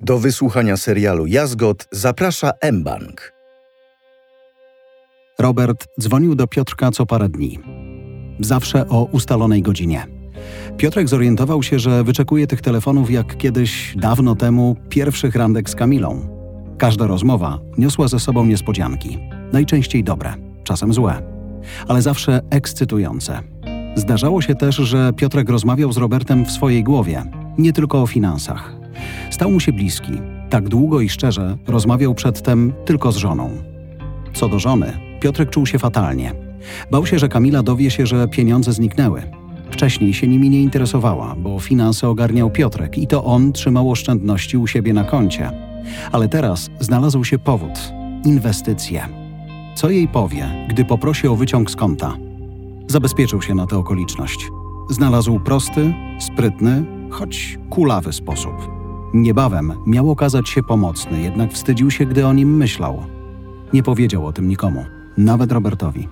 Do wysłuchania serialu Jazgot zaprasza mBank. Robert dzwonił do Piotrka co parę dni. Zawsze o ustalonej godzinie. Piotrek zorientował się, że wyczekuje tych telefonów jak kiedyś, dawno temu, pierwszych randek z Kamilą. Każda rozmowa niosła ze sobą niespodzianki. Najczęściej dobre, czasem złe, ale zawsze ekscytujące. Zdarzało się też, że Piotrek rozmawiał z Robertem w swojej głowie, nie tylko o finansach. Stał mu się bliski. Tak długo i szczerze rozmawiał przedtem tylko z żoną. Co do żony, Piotrek czuł się fatalnie. Bał się, że Kamila dowie się, że pieniądze zniknęły. Wcześniej się nimi nie interesowała, bo finanse ogarniał Piotrek i to on trzymał oszczędności u siebie na koncie. Ale teraz znalazł się powód inwestycje. Co jej powie, gdy poprosi o wyciąg z konta? Zabezpieczył się na tę okoliczność. Znalazł prosty, sprytny, choć kulawy sposób. Niebawem miał okazać się pomocny, jednak wstydził się, gdy o nim myślał. Nie powiedział o tym nikomu, nawet Robertowi.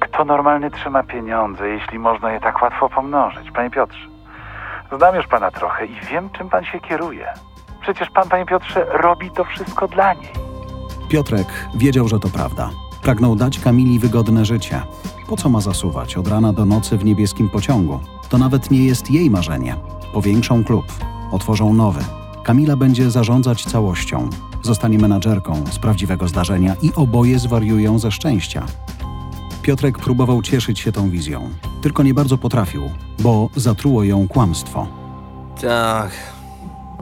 Kto normalny trzyma pieniądze, jeśli można je tak łatwo pomnożyć, panie Piotrze? Znam już pana trochę i wiem, czym pan się kieruje. Przecież pan, panie Piotrze, robi to wszystko dla niej. Piotrek wiedział, że to prawda. Pragnął dać Kamili wygodne życie. Po co ma zasuwać od rana do nocy w niebieskim pociągu? To nawet nie jest jej marzenie. Powiększą klub, otworzą nowy. Kamila będzie zarządzać całością. Zostanie menadżerką z prawdziwego zdarzenia i oboje zwariują ze szczęścia. Piotrek próbował cieszyć się tą wizją, tylko nie bardzo potrafił, bo zatruło ją kłamstwo. Tak,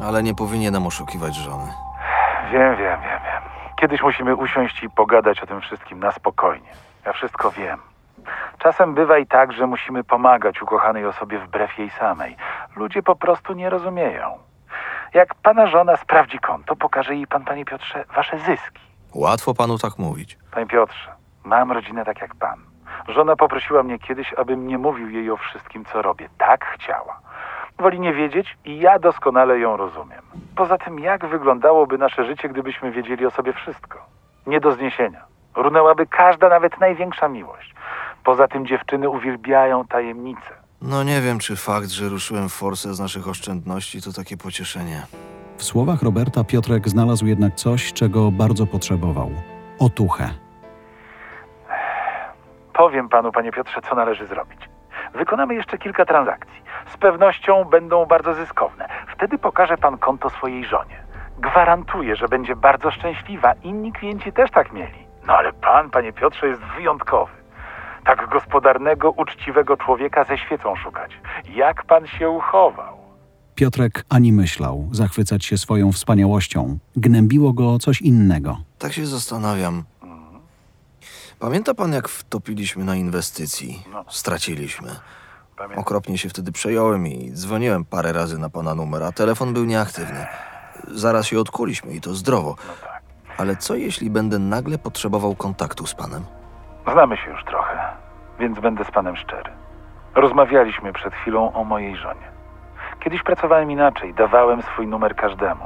ale nie powinienem oszukiwać żony. Wiem, wiem, wiem, wiem. Kiedyś musimy usiąść i pogadać o tym wszystkim na spokojnie. Ja wszystko wiem. Czasem bywa i tak, że musimy pomagać ukochanej osobie wbrew jej samej. Ludzie po prostu nie rozumieją. Jak pana żona sprawdzi konto, pokaże jej pan, panie Piotrze, wasze zyski. Łatwo panu tak mówić. Panie Piotrze, mam rodzinę tak jak pan. Żona poprosiła mnie kiedyś, abym nie mówił jej o wszystkim, co robię. Tak chciała. Woli nie wiedzieć i ja doskonale ją rozumiem. Poza tym, jak wyglądałoby nasze życie, gdybyśmy wiedzieli o sobie wszystko? Nie do zniesienia. Runęłaby każda, nawet największa miłość. Poza tym dziewczyny uwielbiają tajemnice. No nie wiem, czy fakt, że ruszyłem w forsę z naszych oszczędności, to takie pocieszenie. W słowach Roberta Piotrek znalazł jednak coś, czego bardzo potrzebował otuchę. Powiem panu, panie Piotrze, co należy zrobić. Wykonamy jeszcze kilka transakcji. Z pewnością będą bardzo zyskowne. Wtedy pokaże pan konto swojej żonie. Gwarantuję, że będzie bardzo szczęśliwa. Inni klienci też tak mieli. No ale pan, panie Piotrze, jest wyjątkowy. Tak gospodarnego, uczciwego człowieka ze świecą szukać. Jak pan się uchował? Piotrek ani myślał zachwycać się swoją wspaniałością. Gnębiło go coś innego. Tak się zastanawiam. Pamięta pan, jak wtopiliśmy na inwestycji? No. Straciliśmy. Pamiętam. Okropnie się wtedy przejąłem i dzwoniłem parę razy na pana numer, a telefon był nieaktywny. Zaraz się odkuliśmy i to zdrowo. No tak. Ale co jeśli będę nagle potrzebował kontaktu z panem? Znamy się już trochę, więc będę z panem szczery. Rozmawialiśmy przed chwilą o mojej żonie. Kiedyś pracowałem inaczej, dawałem swój numer każdemu.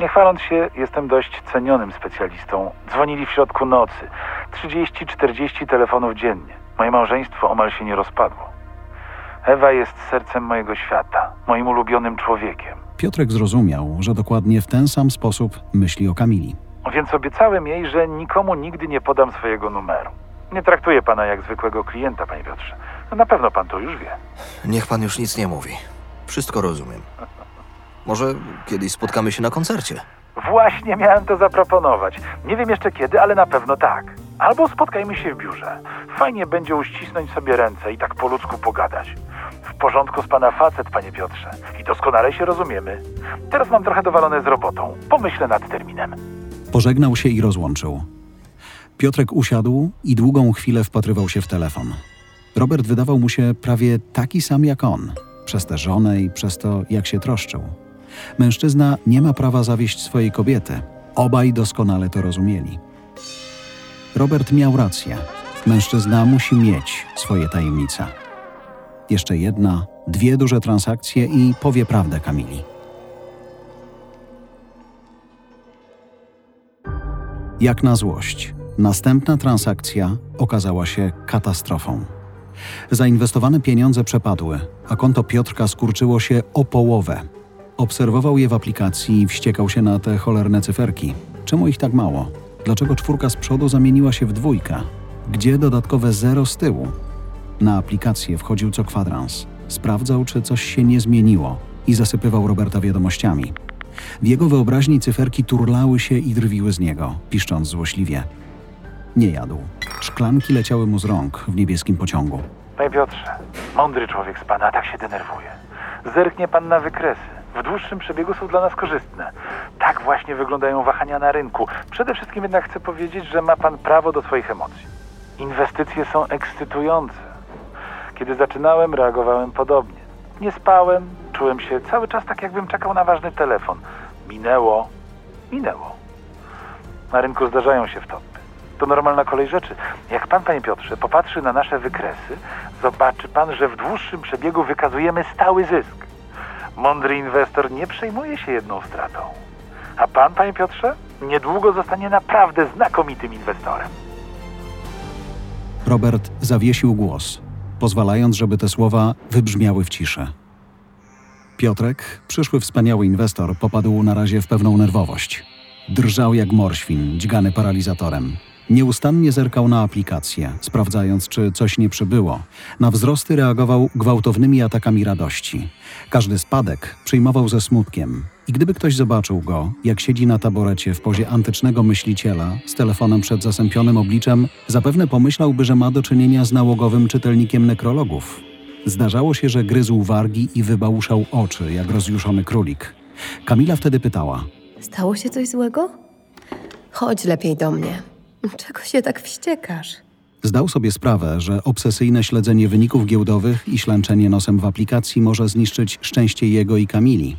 Nie chwaląc się, jestem dość cenionym specjalistą. Dzwonili w środku nocy. 30-40 telefonów dziennie. Moje małżeństwo omal się nie rozpadło. Ewa jest sercem mojego świata, moim ulubionym człowiekiem. Piotrek zrozumiał, że dokładnie w ten sam sposób myśli o Kamili. Więc obiecałem jej, że nikomu nigdy nie podam swojego numeru. Nie traktuję pana jak zwykłego klienta, panie Piotrze. No na pewno pan to już wie. Niech pan już nic nie mówi. Wszystko rozumiem. Może kiedyś spotkamy się na koncercie? Właśnie miałem to zaproponować. Nie wiem jeszcze kiedy, ale na pewno tak. Albo spotkajmy się w biurze. Fajnie będzie uścisnąć sobie ręce i tak po ludzku pogadać. W porządku z pana facet, panie Piotrze. I doskonale się rozumiemy. Teraz mam trochę dowalone z robotą. Pomyślę nad terminem. Pożegnał się i rozłączył. Piotrek usiadł i długą chwilę wpatrywał się w telefon. Robert wydawał mu się prawie taki sam jak on, przez tę żonę i przez to, jak się troszczył. Mężczyzna nie ma prawa zawieść swojej kobiety. Obaj doskonale to rozumieli. Robert miał rację. Mężczyzna musi mieć swoje tajemnice. Jeszcze jedna, dwie duże transakcje i powie prawdę Kamili. Jak na złość, następna transakcja okazała się katastrofą. Zainwestowane pieniądze przepadły, a konto Piotrka skurczyło się o połowę. Obserwował je w aplikacji i wściekał się na te cholerne cyferki. Czemu ich tak mało? Dlaczego czwórka z przodu zamieniła się w dwójkę? Gdzie dodatkowe zero z tyłu? Na aplikację wchodził co kwadrans. Sprawdzał, czy coś się nie zmieniło i zasypywał Roberta wiadomościami. W jego wyobraźni cyferki turlały się i drwiły z niego, piszcząc złośliwie. Nie jadł. Szklanki leciały mu z rąk w niebieskim pociągu. Panie Piotrze, mądry człowiek z pana, a tak się denerwuje. Zerknie pan na wykresy. W dłuższym przebiegu są dla nas korzystne. Tak właśnie wyglądają wahania na rynku. Przede wszystkim jednak chcę powiedzieć, że ma pan prawo do swoich emocji. Inwestycje są ekscytujące. Kiedy zaczynałem, reagowałem podobnie. Nie spałem, czułem się cały czas tak, jakbym czekał na ważny telefon. Minęło, minęło. Na rynku zdarzają się wtopy. To normalna kolej rzeczy. Jak pan, panie Piotrze, popatrzy na nasze wykresy, zobaczy pan, że w dłuższym przebiegu wykazujemy stały zysk. Mądry inwestor nie przejmuje się jedną stratą. A pan, panie Piotrze, niedługo zostanie naprawdę znakomitym inwestorem. Robert zawiesił głos, pozwalając, żeby te słowa wybrzmiały w ciszy. Piotrek, przyszły wspaniały inwestor, popadł na razie w pewną nerwowość. Drżał jak morświn, dźgany paralizatorem. Nieustannie zerkał na aplikację, sprawdzając, czy coś nie przybyło. Na wzrosty reagował gwałtownymi atakami radości. Każdy spadek przyjmował ze smutkiem. I gdyby ktoś zobaczył go, jak siedzi na taborecie w pozie antycznego myśliciela, z telefonem przed zasępionym obliczem, zapewne pomyślałby, że ma do czynienia z nałogowym czytelnikiem nekrologów. Zdarzało się, że gryzł wargi i wybałuszał oczy, jak rozjuszony królik. Kamila wtedy pytała – Stało się coś złego? Chodź lepiej do mnie. Czego się tak wściekasz? Zdał sobie sprawę, że obsesyjne śledzenie wyników giełdowych i ślęczenie nosem w aplikacji może zniszczyć szczęście jego i Kamili.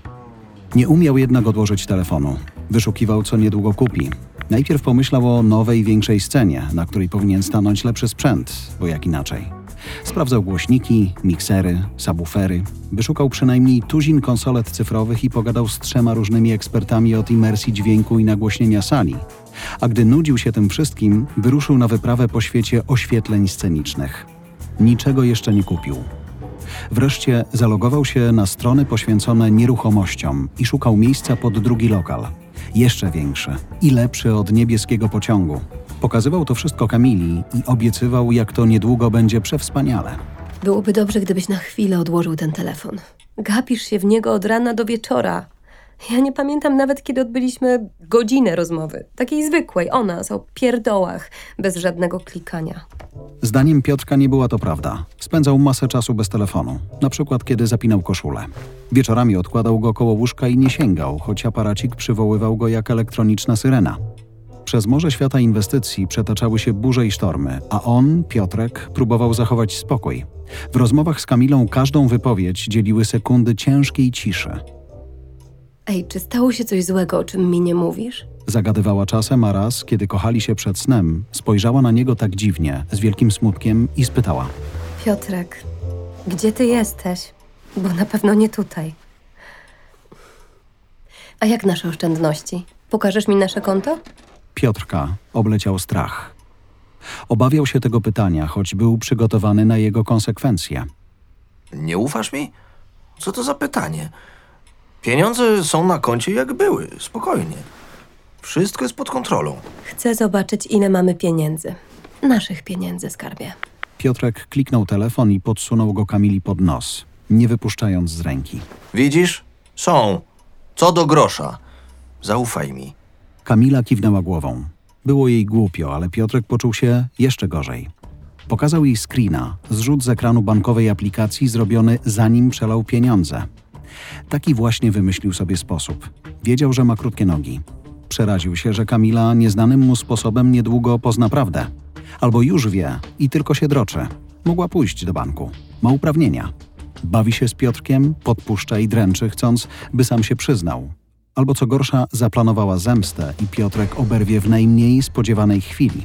Nie umiał jednak odłożyć telefonu. Wyszukiwał, co niedługo kupi. Najpierw pomyślał o nowej, większej scenie, na której powinien stanąć lepszy sprzęt, bo jak inaczej. Sprawdzał głośniki, miksery, subwoofery. Wyszukał przynajmniej tuzin konsolet cyfrowych i pogadał z trzema różnymi ekspertami od imersji dźwięku i nagłośnienia sali. A gdy nudził się tym wszystkim, wyruszył na wyprawę po świecie oświetleń scenicznych. Niczego jeszcze nie kupił. Wreszcie zalogował się na strony poświęcone nieruchomościom i szukał miejsca pod drugi lokal. Jeszcze większy i lepszy od niebieskiego pociągu. Pokazywał to wszystko Kamili i obiecywał, jak to niedługo będzie przewspaniale. Byłoby dobrze, gdybyś na chwilę odłożył ten telefon. Gapisz się w niego od rana do wieczora. Ja nie pamiętam nawet, kiedy odbyliśmy godzinę rozmowy. Takiej zwykłej, o nas, o pierdołach, bez żadnego klikania. Zdaniem Piotrka nie była to prawda. Spędzał masę czasu bez telefonu, na przykład kiedy zapinał koszulę. Wieczorami odkładał go koło łóżka i nie sięgał, choć aparacik przywoływał go jak elektroniczna syrena. Przez morze świata inwestycji przetaczały się burze i sztormy, a on, Piotrek, próbował zachować spokój. W rozmowach z Kamilą każdą wypowiedź dzieliły sekundy ciężkiej ciszy. Ej, czy stało się coś złego, o czym mi nie mówisz? Zagadywała czasem, a raz, kiedy kochali się przed snem, spojrzała na niego tak dziwnie, z wielkim smutkiem i spytała. Piotrek, gdzie ty jesteś? Bo na pewno nie tutaj. A jak nasze oszczędności? Pokażesz mi nasze konto? Piotrka obleciał strach. Obawiał się tego pytania, choć był przygotowany na jego konsekwencje. Nie ufasz mi? Co to za pytanie? Pieniądze są na koncie jak były, spokojnie. Wszystko jest pod kontrolą. Chcę zobaczyć, ile mamy pieniędzy. Naszych pieniędzy, skarbie. Piotrek kliknął telefon i podsunął go Kamili pod nos, nie wypuszczając z ręki. Widzisz? Są. Co do grosza. Zaufaj mi. Kamila kiwnęła głową. Było jej głupio, ale Piotrek poczuł się jeszcze gorzej. Pokazał jej screena, zrzut z ekranu bankowej aplikacji zrobiony zanim przelał pieniądze. Taki właśnie wymyślił sobie sposób. Wiedział, że ma krótkie nogi. Przeraził się, że Kamila nieznanym mu sposobem niedługo pozna prawdę. Albo już wie i tylko się droczy. Mogła pójść do banku. Ma uprawnienia. Bawi się z Piotrkiem, podpuszcza i dręczy, chcąc, by sam się przyznał. Albo co gorsza, zaplanowała zemstę i Piotrek oberwie w najmniej spodziewanej chwili.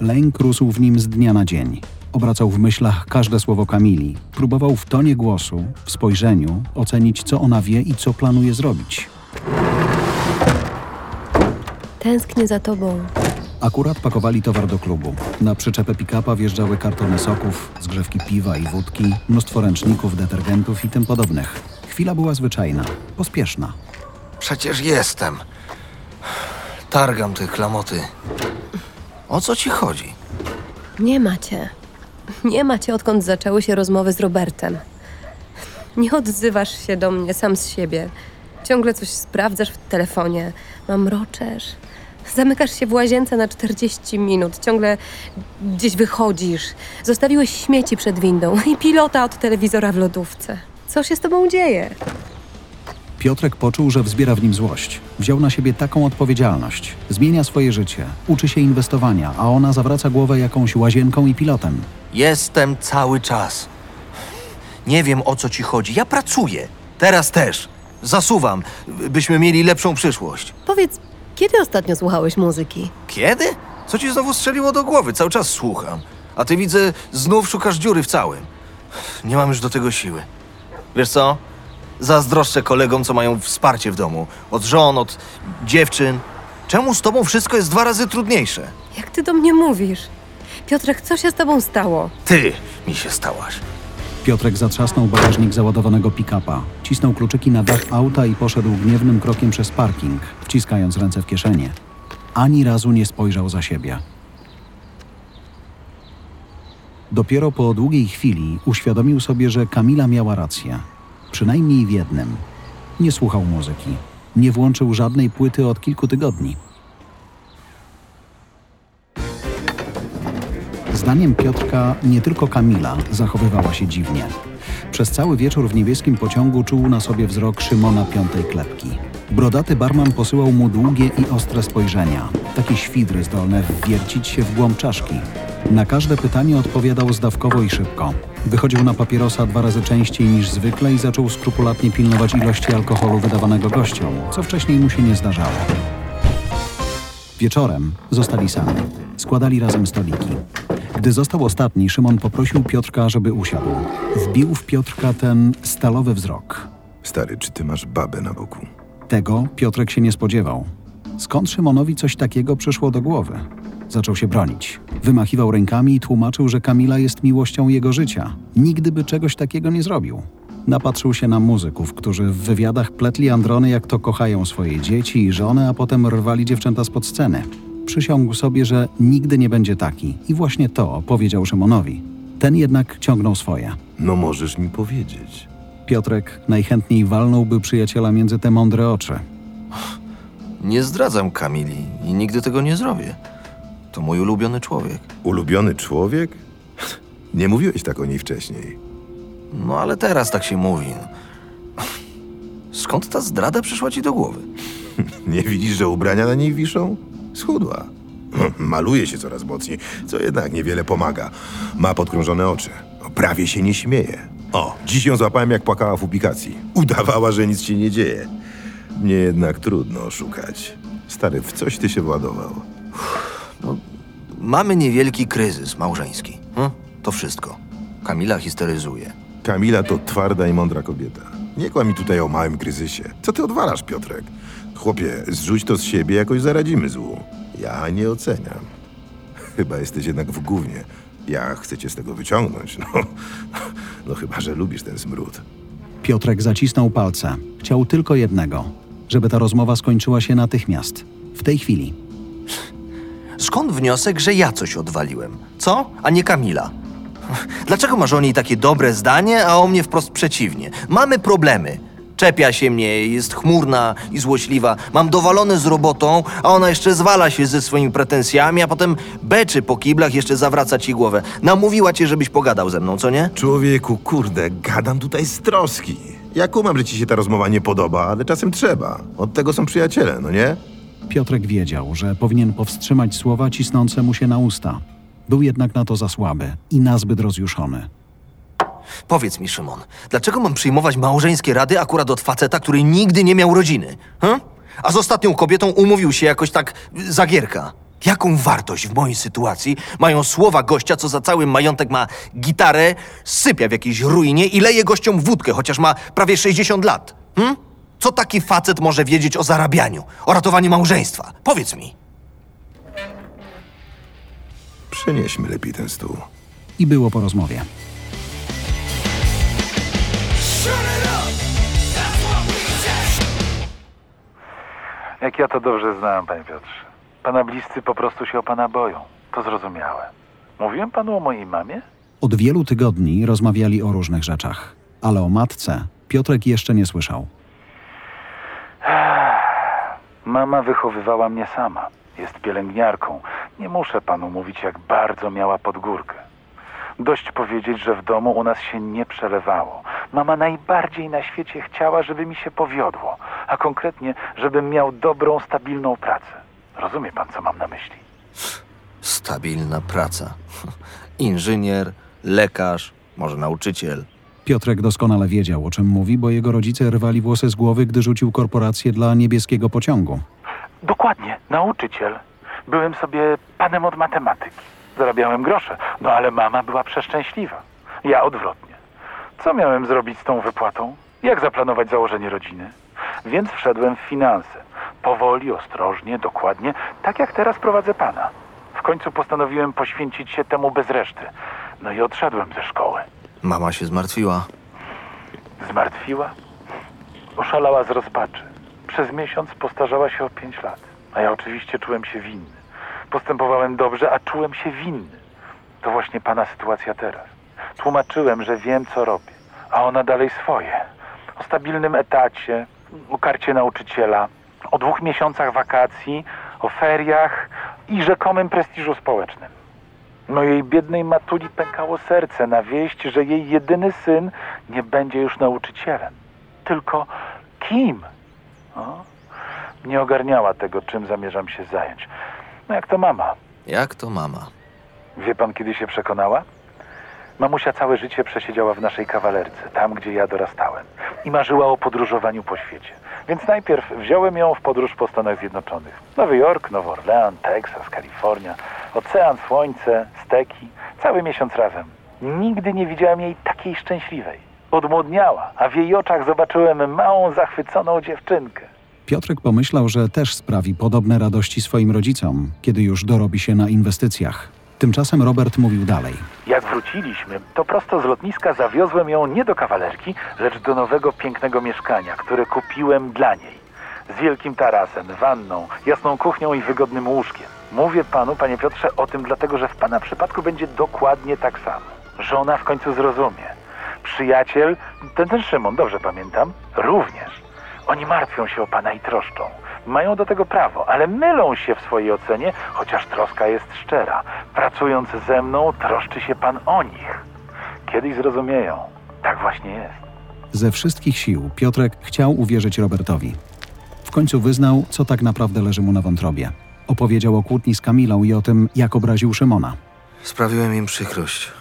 Lęk rósł w nim z dnia na dzień. Obracał w myślach każde słowo Kamili. Próbował w tonie głosu, w spojrzeniu ocenić, co ona wie i co planuje zrobić. Tęsknię za tobą. Akurat pakowali towar do klubu. Na przyczepę pick-upa wjeżdżały kartony soków, zgrzewki piwa i wódki, mnóstwo ręczników, detergentów i tym podobnych. Chwila była zwyczajna, pospieszna. Przecież jestem. Targam te klamoty. O co ci chodzi? Nie macie. Nie macie, odkąd zaczęły się rozmowy z Robertem. Nie odzywasz się do mnie sam z siebie. Ciągle coś sprawdzasz w telefonie. Mamroczesz. Zamykasz się w łazience na 40 minut. Ciągle gdzieś wychodzisz. Zostawiłeś śmieci przed windą i pilota od telewizora w lodówce. Co się z tobą dzieje? Piotrek poczuł, że wzbiera w nim złość. Wziął na siebie taką odpowiedzialność. Zmienia swoje życie, uczy się inwestowania, a ona zawraca głowę jakąś łazienką i pilotem. Jestem cały czas. Nie wiem o co ci chodzi. Ja pracuję. Teraz też. Zasuwam, byśmy mieli lepszą przyszłość. Powiedz, kiedy ostatnio słuchałeś muzyki? Kiedy? Co ci znowu strzeliło do głowy? Cały czas słucham. A ty widzę, znów szukasz dziury w całym. Nie mam już do tego siły. Wiesz co? Zazdroszczę kolegom, co mają wsparcie w domu. Od żon, od dziewczyn. Czemu z tobą wszystko jest dwa razy trudniejsze? Jak ty do mnie mówisz? Piotrek, co się z tobą stało? Ty mi się stałaś. Piotrek zatrzasnął bagażnik załadowanego pick-upa, cisnął kluczyki na dach auta i poszedł gniewnym krokiem przez parking, wciskając ręce w kieszenie. Ani razu nie spojrzał za siebie. Dopiero po długiej chwili uświadomił sobie, że Kamila miała rację. Przynajmniej w jednym. Nie słuchał muzyki. Nie włączył żadnej płyty od kilku tygodni. Zdaniem Piotrka nie tylko Kamila zachowywała się dziwnie. Przez cały wieczór w niebieskim pociągu czuł na sobie wzrok Szymona Piątej Klepki. Brodaty barman posyłał mu długie i ostre spojrzenia, takie świdry zdolne wwiercić się w głąb czaszki. Na każde pytanie odpowiadał zdawkowo i szybko. Wychodził na papierosa dwa razy częściej niż zwykle i zaczął skrupulatnie pilnować ilości alkoholu wydawanego gościom, co wcześniej mu się nie zdarzało. Wieczorem zostali sami. Składali razem stoliki. Gdy został ostatni, Szymon poprosił Piotrka, żeby usiadł. Wbił w Piotrka ten stalowy wzrok. Stary, czy ty masz babę na boku? Tego Piotrek się nie spodziewał. Skąd Szymonowi coś takiego przyszło do głowy? Zaczął się bronić. Wymachiwał rękami i tłumaczył, że Kamila jest miłością jego życia. Nigdy by czegoś takiego nie zrobił. Napatrzył się na muzyków, którzy w wywiadach pletli androny, jak to kochają swoje dzieci i żony, a potem rwali dziewczęta spod sceny. Przysiągł sobie, że nigdy nie będzie taki i właśnie to powiedział Szymonowi. Ten jednak ciągnął swoje. No możesz mi powiedzieć. Piotrek najchętniej walnąłby przyjaciela między te mądre oczy. Nie zdradzam Kamili i nigdy tego nie zrobię. To mój ulubiony człowiek. Ulubiony człowiek? Nie mówiłeś tak o niej wcześniej. No ale teraz tak się mówi. Skąd ta zdrada przyszła ci do głowy? Nie widzisz, że ubrania na niej wiszą? Schudła. Maluje się coraz mocniej, co jednak niewiele pomaga. Ma podkrążone oczy. No, prawie się nie śmieje. O, dziś ją złapałem, jak płakała w publikacji. Udawała, że nic się nie dzieje. Mnie jednak trudno oszukać. Stary, w coś ty się władował. Mamy niewielki kryzys małżeński. Hm? To wszystko. Kamila histeryzuje. Kamila to twarda i mądra kobieta. Nie kłam mi tutaj o małym kryzysie. Co ty odwalasz, Piotrek? Chłopie, zrzuć to z siebie, jakoś zaradzimy złu. Ja nie oceniam. Chyba jesteś jednak w gównie. Ja chcę cię z tego wyciągnąć, no. No chyba, że lubisz ten smród. Piotrek zacisnął palce. Chciał tylko jednego: żeby ta rozmowa skończyła się natychmiast. W tej chwili. Skąd wniosek, że ja coś odwaliłem? Co? A nie Kamila? Dlaczego masz o niej takie dobre zdanie, a o mnie wprost przeciwnie? Mamy problemy. Czepia się mnie, jest chmurna i złośliwa. Mam dowalone z robotą, a ona jeszcze zwala się ze swoimi pretensjami, a potem beczy po kiblach, jeszcze zawraca ci głowę. Namówiła cię, żebyś pogadał ze mną, co nie? Człowieku, kurde, gadam tutaj z troski. Ja kumam, że ci się ta rozmowa nie podoba, ale czasem trzeba. Od tego są przyjaciele, no nie? Piotrek wiedział, że powinien powstrzymać słowa cisnące mu się na usta. Był jednak na to za słaby i nazbyt rozjuszony. Powiedz mi, Szymon, dlaczego mam przyjmować małżeńskie rady akurat od faceta, który nigdy nie miał rodziny? Hm? A z ostatnią kobietą umówił się jakoś tak y, zagierka. Jaką wartość w mojej sytuacji mają słowa gościa, co za cały majątek ma gitarę, sypia w jakiejś ruinie i leje gościom wódkę, chociaż ma prawie 60 lat? Hm? Co taki facet może wiedzieć o zarabianiu, o ratowaniu małżeństwa? Powiedz mi. Przynieśmy lepiej ten stół. I było po rozmowie. Jak ja to dobrze znałem, panie Piotrze. Pana bliscy po prostu się o pana boją. To zrozumiałe. Mówiłem panu o mojej mamie? Od wielu tygodni rozmawiali o różnych rzeczach, ale o matce Piotrek jeszcze nie słyszał. Mama wychowywała mnie sama. Jest pielęgniarką. Nie muszę panu mówić, jak bardzo miała podgórkę. Dość powiedzieć, że w domu u nas się nie przelewało. Mama najbardziej na świecie chciała, żeby mi się powiodło, a konkretnie, żebym miał dobrą, stabilną pracę. Rozumie pan, co mam na myśli? Stabilna praca. Inżynier, lekarz, może nauczyciel. Piotrek doskonale wiedział, o czym mówi, bo jego rodzice rwali włosy z głowy, gdy rzucił korporację dla niebieskiego pociągu. Dokładnie, nauczyciel. Byłem sobie panem od matematyki. Zarabiałem grosze, no ale mama była przeszczęśliwa. Ja odwrotnie. Co miałem zrobić z tą wypłatą? Jak zaplanować założenie rodziny? Więc wszedłem w finanse. Powoli, ostrożnie, dokładnie, tak jak teraz prowadzę pana. W końcu postanowiłem poświęcić się temu bez reszty. No i odszedłem ze szkoły. Mama się zmartwiła. Zmartwiła? Oszalała z rozpaczy. Przez miesiąc postarzała się o pięć lat. A ja oczywiście czułem się winny. Postępowałem dobrze, a czułem się winny. To właśnie pana sytuacja teraz. Tłumaczyłem, że wiem, co robię, a ona dalej swoje. O stabilnym etacie, o karcie nauczyciela, o dwóch miesiącach wakacji, o feriach i rzekomym prestiżu społecznym. No jej biednej matuli pękało serce na wieść, że jej jedyny syn nie będzie już nauczycielem. Tylko kim? O, nie ogarniała tego, czym zamierzam się zająć. No jak to mama. Jak to mama? Wie pan, kiedy się przekonała? Mamusia całe życie przesiedziała w naszej kawalerce, tam gdzie ja dorastałem. I marzyła o podróżowaniu po świecie. Więc najpierw wziąłem ją w podróż po Stanach Zjednoczonych. Nowy Jork, Nowy Orlean, Teksas, Kalifornia. Ocean, słońce, steki. Cały miesiąc razem. Nigdy nie widziałem jej takiej szczęśliwej. Odmłodniała, a w jej oczach zobaczyłem małą, zachwyconą dziewczynkę. Piotrek pomyślał, że też sprawi podobne radości swoim rodzicom, kiedy już dorobi się na inwestycjach. Tymczasem Robert mówił dalej. Jak wróciliśmy, to prosto z lotniska zawiozłem ją nie do kawalerki, lecz do nowego, pięknego mieszkania, które kupiłem dla niej. Z wielkim tarasem, wanną, jasną kuchnią i wygodnym łóżkiem. Mówię panu, panie Piotrze, o tym dlatego, że w pana przypadku będzie dokładnie tak samo. Żona w końcu zrozumie. Przyjaciel, ten ten Szymon, dobrze pamiętam, również. Oni martwią się o pana i troszczą. Mają do tego prawo, ale mylą się w swojej ocenie, chociaż troska jest szczera. Pracując ze mną, troszczy się pan o nich. Kiedyś zrozumieją. Tak właśnie jest. Ze wszystkich sił Piotrek chciał uwierzyć Robertowi. W końcu wyznał, co tak naprawdę leży mu na wątrobie. Opowiedział o kłótni z Kamilą i o tym, jak obraził Szymona. Sprawiłem im przykrość.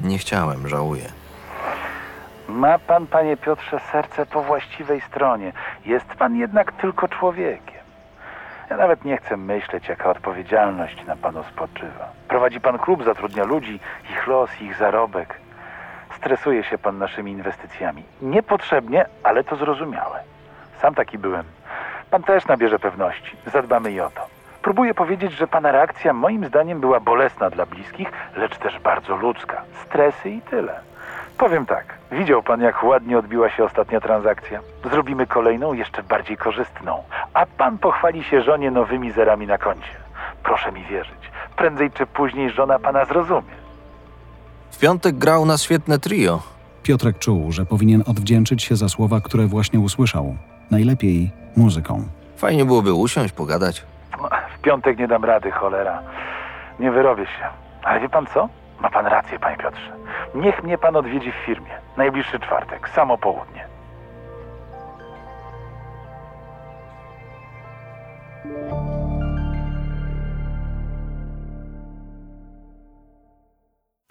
Nie chciałem, żałuję. Ma pan, panie Piotrze, serce po właściwej stronie. Jest pan jednak tylko człowiekiem. Ja nawet nie chcę myśleć, jaka odpowiedzialność na panu spoczywa. Prowadzi pan klub, zatrudnia ludzi, ich los, ich zarobek. Stresuje się pan naszymi inwestycjami. Niepotrzebnie, ale to zrozumiałe. Sam taki byłem. Pan też nabierze pewności. Zadbamy i o to. Próbuję powiedzieć, że pana reakcja moim zdaniem była bolesna dla bliskich, lecz też bardzo ludzka. Stresy i tyle. Powiem tak, widział pan, jak ładnie odbiła się ostatnia transakcja. Zrobimy kolejną, jeszcze bardziej korzystną. A pan pochwali się żonie nowymi zerami na koncie. Proszę mi wierzyć, prędzej czy później żona pana zrozumie. W piątek grał na świetne trio. Piotrek czuł, że powinien odwdzięczyć się za słowa, które właśnie usłyszał. Najlepiej muzyką. Fajnie byłoby usiąść, pogadać. No, W piątek nie dam rady, cholera. Nie wyrobię się. Ale wie pan co? Ma pan rację, panie Piotrze. Niech mnie pan odwiedzi w firmie. Najbliższy czwartek, samo południe.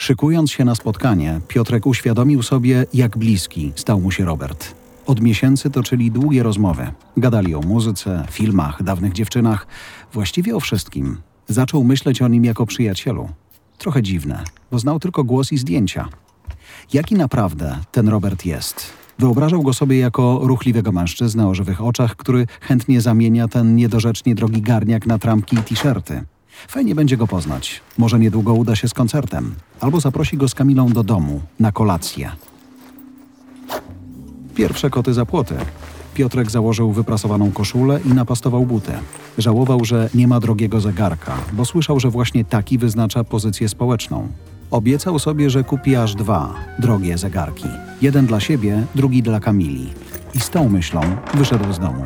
Szykując się na spotkanie, Piotrek uświadomił sobie, jak bliski stał mu się Robert. Od miesięcy toczyli długie rozmowy. Gadali o muzyce, filmach, dawnych dziewczynach, właściwie o wszystkim. Zaczął myśleć o nim jako przyjacielu. Trochę dziwne, bo znał tylko głos i zdjęcia. Jaki naprawdę ten Robert jest? Wyobrażał go sobie jako ruchliwego mężczyznę o żywych oczach, który chętnie zamienia ten niedorzecznie drogi garniak na trampki i t-shirty. Fajnie będzie go poznać. Może niedługo uda się z koncertem. Albo zaprosi go z Kamilą do domu, na kolację. Pierwsze koty za płoty. Piotrek założył wyprasowaną koszulę i napastował buty. Żałował, że nie ma drogiego zegarka, bo słyszał, że właśnie taki wyznacza pozycję społeczną. Obiecał sobie, że kupi aż dwa drogie zegarki. Jeden dla siebie, drugi dla Kamili. I z tą myślą wyszedł z domu.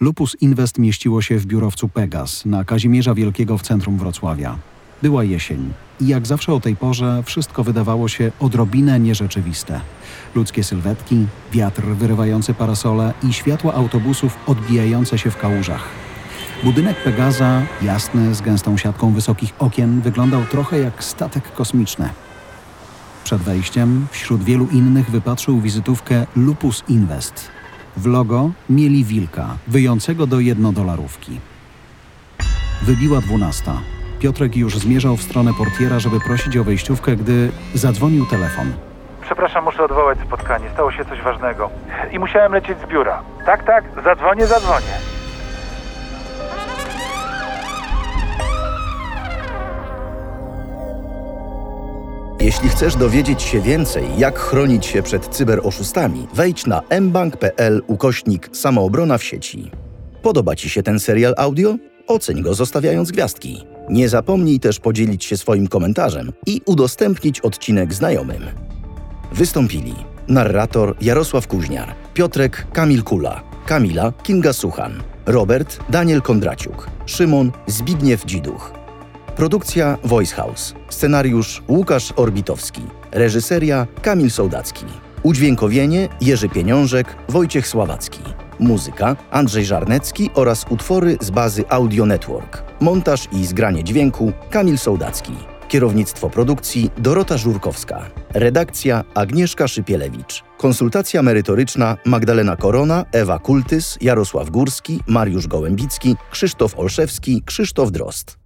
Lupus Invest mieściło się w biurowcu Pegas na Kazimierza Wielkiego w centrum Wrocławia. Była jesień i jak zawsze o tej porze wszystko wydawało się odrobinę nierzeczywiste. Ludzkie sylwetki, wiatr wyrywający parasole i światła autobusów odbijające się w kałużach. Budynek Pegaza, jasny, z gęstą siatką wysokich okien, wyglądał trochę jak statek kosmiczny. Przed wejściem, wśród wielu innych, wypatrzył wizytówkę Lupus Invest. W logo mieli wilka, wyjącego do jednodolarówki. Wybiła dwunasta. Piotrek już zmierzał w stronę portiera, żeby prosić o wejściówkę, gdy zadzwonił telefon. Przepraszam, muszę odwołać spotkanie. Stało się coś ważnego. I musiałem lecieć z biura. Tak, tak, zadzwonię, zadzwonię. Jeśli chcesz dowiedzieć się więcej, jak chronić się przed cyberoszustami, wejdź na mbank.pl ukośnik samoobrona w sieci. Podoba Ci się ten serial audio? Oceń go zostawiając gwiazdki. Nie zapomnij też podzielić się swoim komentarzem i udostępnić odcinek znajomym. Wystąpili narrator Jarosław Kuźniar, Piotrek Kamil Kula, Kamila Kinga Suchan, Robert Daniel Kondraciuk, Szymon Zbigniew Dziduch. Produkcja Voice House. Scenariusz Łukasz Orbitowski. Reżyseria Kamil Sołdacki. Udźwiękowienie Jerzy Pieniążek, Wojciech Sławacki. Muzyka Andrzej Żarnecki oraz utwory z bazy Audio Network. Montaż i zgranie dźwięku Kamil Sołdacki. Kierownictwo produkcji Dorota Żurkowska. Redakcja Agnieszka Szypielewicz. Konsultacja merytoryczna Magdalena Korona, Ewa Kultys, Jarosław Górski, Mariusz Gołębicki, Krzysztof Olszewski, Krzysztof Drost.